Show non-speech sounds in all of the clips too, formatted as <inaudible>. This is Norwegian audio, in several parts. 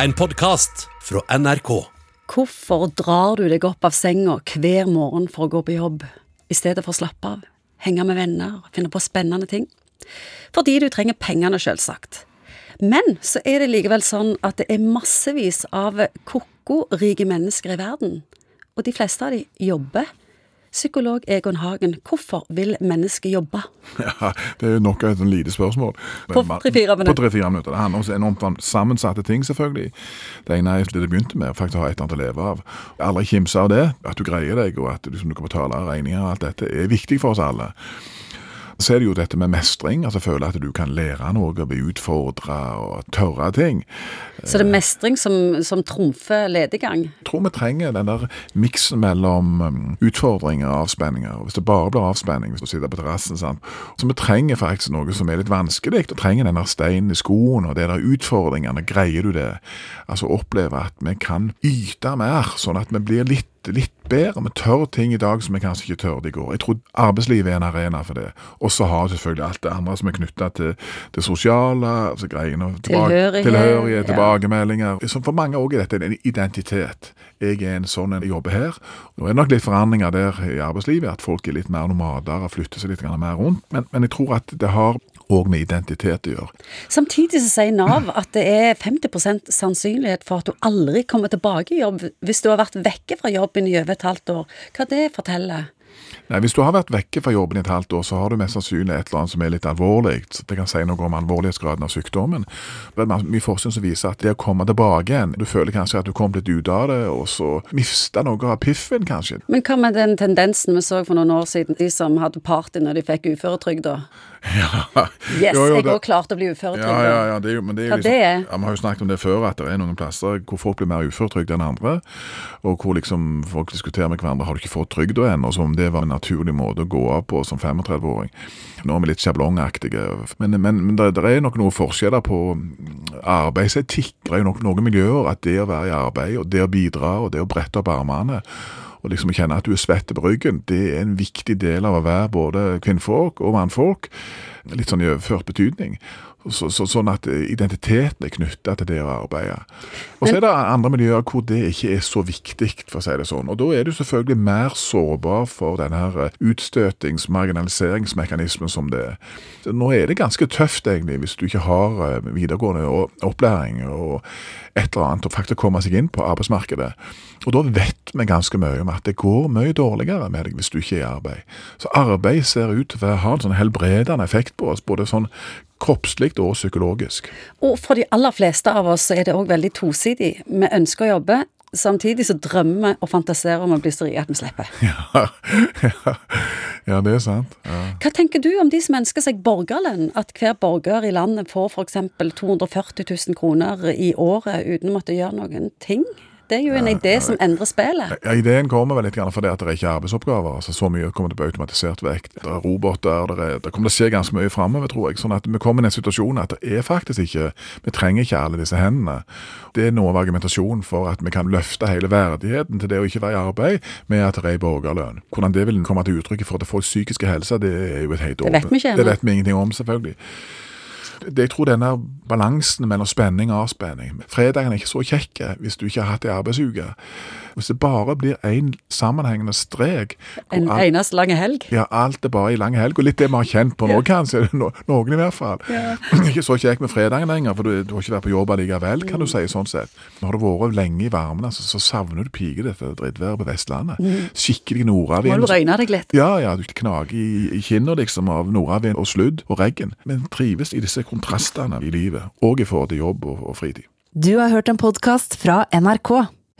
En podkast fra NRK. Hvorfor drar du deg opp av senga hver morgen for å gå på jobb, i stedet for å slappe av, henge med venner, finne på spennende ting? Fordi du trenger pengene, selvsagt. Men så er det likevel sånn at det er massevis av ko-ko rike mennesker i verden, og de fleste av de jobber. Psykolog Egon Hagen, hvorfor vil mennesket jobbe? <laughs> Ja, Det er jo nok et sånn lite spørsmål. På tre-fire minutter. På tre-fire minutter. Det handler om enormt om sammensatte ting, selvfølgelig. Det ene er det det begynte med, faktisk å ha et eller annet å leve av. Aldri kimse av det. At du greier deg, og at du, du kan betale regninger og alt dette, er viktig for oss alle. Så er det jo dette med mestring, altså føle at du kan lære noe, bli utfordra og tørre ting. Så det er mestring som, som trumfer lediggang? Jeg tror vi trenger den der miksen mellom um, utfordringer og avspenninger. Hvis det bare blir avspenning hvis du sitter på terrassen. Så vi trenger faktisk noe som er litt vanskelig. Du trenger den der steinen i skoen og det der utfordringene. Greier du det? Altså oppleve at vi kan yte mer, sånn at vi blir litt litt bedre. Vi tør ting i dag som vi kanskje ikke tørde i går. Jeg tror arbeidslivet er en arena for det. Og så har selvfølgelig alt det andre som er knytta til det sosiale, altså greiene Tilhørighet. tilhørighet tilbakemeldinger. Som for mange òg er dette en identitet. Jeg er en sånn en jobber her. Nå er det nok litt forandringer der i arbeidslivet, at folk er litt mer nomader og flytter seg litt mer rundt. Men, men jeg tror at det har òg med identitet å gjøre. Samtidig så sier Nav at det er 50% sannsynlighet for at du aldri kommer tilbake i jobb hvis du har vært vekke fra jobben i over halvt år. Hva det forteller? Nei, Hvis du har vært vekke fra jobben i et halvt år, så har du mest sannsynlig et eller annet som er litt alvorlig. Det kan si noe om alvorlighetsgraden av sykdommen. Det er mye forskning som viser at det å komme tilbake igjen Du føler kanskje at du kom litt ut av det, og så mista noe av piffen, kanskje. Men hva med den tendensen vi så for noen år siden, de som hadde party når de fikk uføretrygd? <laughs> Ja. Yes, Jo, jo, jeg har òg klarte å bli uføretrygd. Ja, ja, ja, det er jo, men det er jo det er? Ja, Vi har jo snakket om det før, at det er noen plasser hvor folk blir mer uføretrygd enn andre. Og hvor liksom folk diskuterer med hverandre har du ikke fått trygda ennå, som om det var en naturlig måte å gå av på som 35-åring. Nå er vi litt sjablongaktige. Men, men, men det, er nok noen forskjeller på arbeidsetikk. Det er nok, noen miljøer at det å være i arbeid, og det å bidra, og det å brette opp armene og liksom kjenne at du er svett på ryggen, det er en viktig del av å være både kvinnfolk og mannfolk. Litt sånn i overført betydning. Så, så, sånn at identiteten er knytta til det å arbeide. Og så er det andre miljøer hvor det ikke er så viktig, for å si det sånn. Og da er du selvfølgelig mer sårbar for denne her utstøtings-, marginaliseringsmekanismen som det er. Nå er det ganske tøft, egentlig, hvis du ikke har eh, videregående opplæring og et eller annet, og faktisk komme seg inn på arbeidsmarkedet. Og da vet vi ganske mye om at det går mye dårligere med deg hvis du ikke er i arbeid. Så arbeid ser ut til å ha en sånn helbredende effekt på oss, både sånn kroppslig og psykologisk. Og for de aller fleste av oss er det òg veldig tosidig. Vi ønsker å jobbe, samtidig så drømmer vi og fantaserer om å bli så rike at vi slipper. <laughs> Ja, ja, <laughs> ja, det er sant. Ja. Hva tenker du om de som ønsker seg borgerlønn? At hver borger i landet får f.eks. 240 000 kroner i året uten å måtte gjøre noen ting? Det er jo en idé som endrer spillet. Ja, Ideen kommer vel litt grann fordi at det er ikke arbeidsoppgaver. altså Så mye kommer til å bli automatisert vekk. Det er roboter, det, er, det kommer til å skje ganske mye framover, tror jeg. Sånn at vi kommer i en situasjon at det er faktisk ikke Vi trenger ikke alle disse hendene. Det er noe av argumentasjonen for at vi kan løfte hele verdigheten til det å ikke være i arbeid med at det er borgerlønn. Hvordan det vil komme til uttrykk forhold til folks psykiske helse, det er jo et helt Det vet vi ikke ennå. Det vet vi ingenting om, selvfølgelig. Det, jeg tror denne balansen mellom spenning og avspenning Fredagen er ikke så kjekk hvis du ikke har hatt ei arbeidsuke. Hvis det bare blir én sammenhengende strek En alt- eneste lang helg. ja, alt er bare i lang helg, og litt det vi har kjent på nå, kanskje. <laughs> No, noen i hvert fall. <clears throat> ikke så kjekk med fredagen lenger, for du, du har ikke vært på jobb allikevel, kan du si, sånn sett. Har du vært lenge i varmen, altså, så savner du piker dette drittværet på Vestlandet. Skikkelig Må nordavind. du røyne deg litt. Ja, ja, du knager i, i kinnet liksom av nordavind og sludd og regn. Men trives i disse kontrastene i livet, og i forhold til jobb og, fritid. Du har hørt en podkast fra NRK.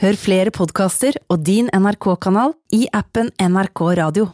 Hør flere podkaster og din NRK-kanal i appen NRK Radio.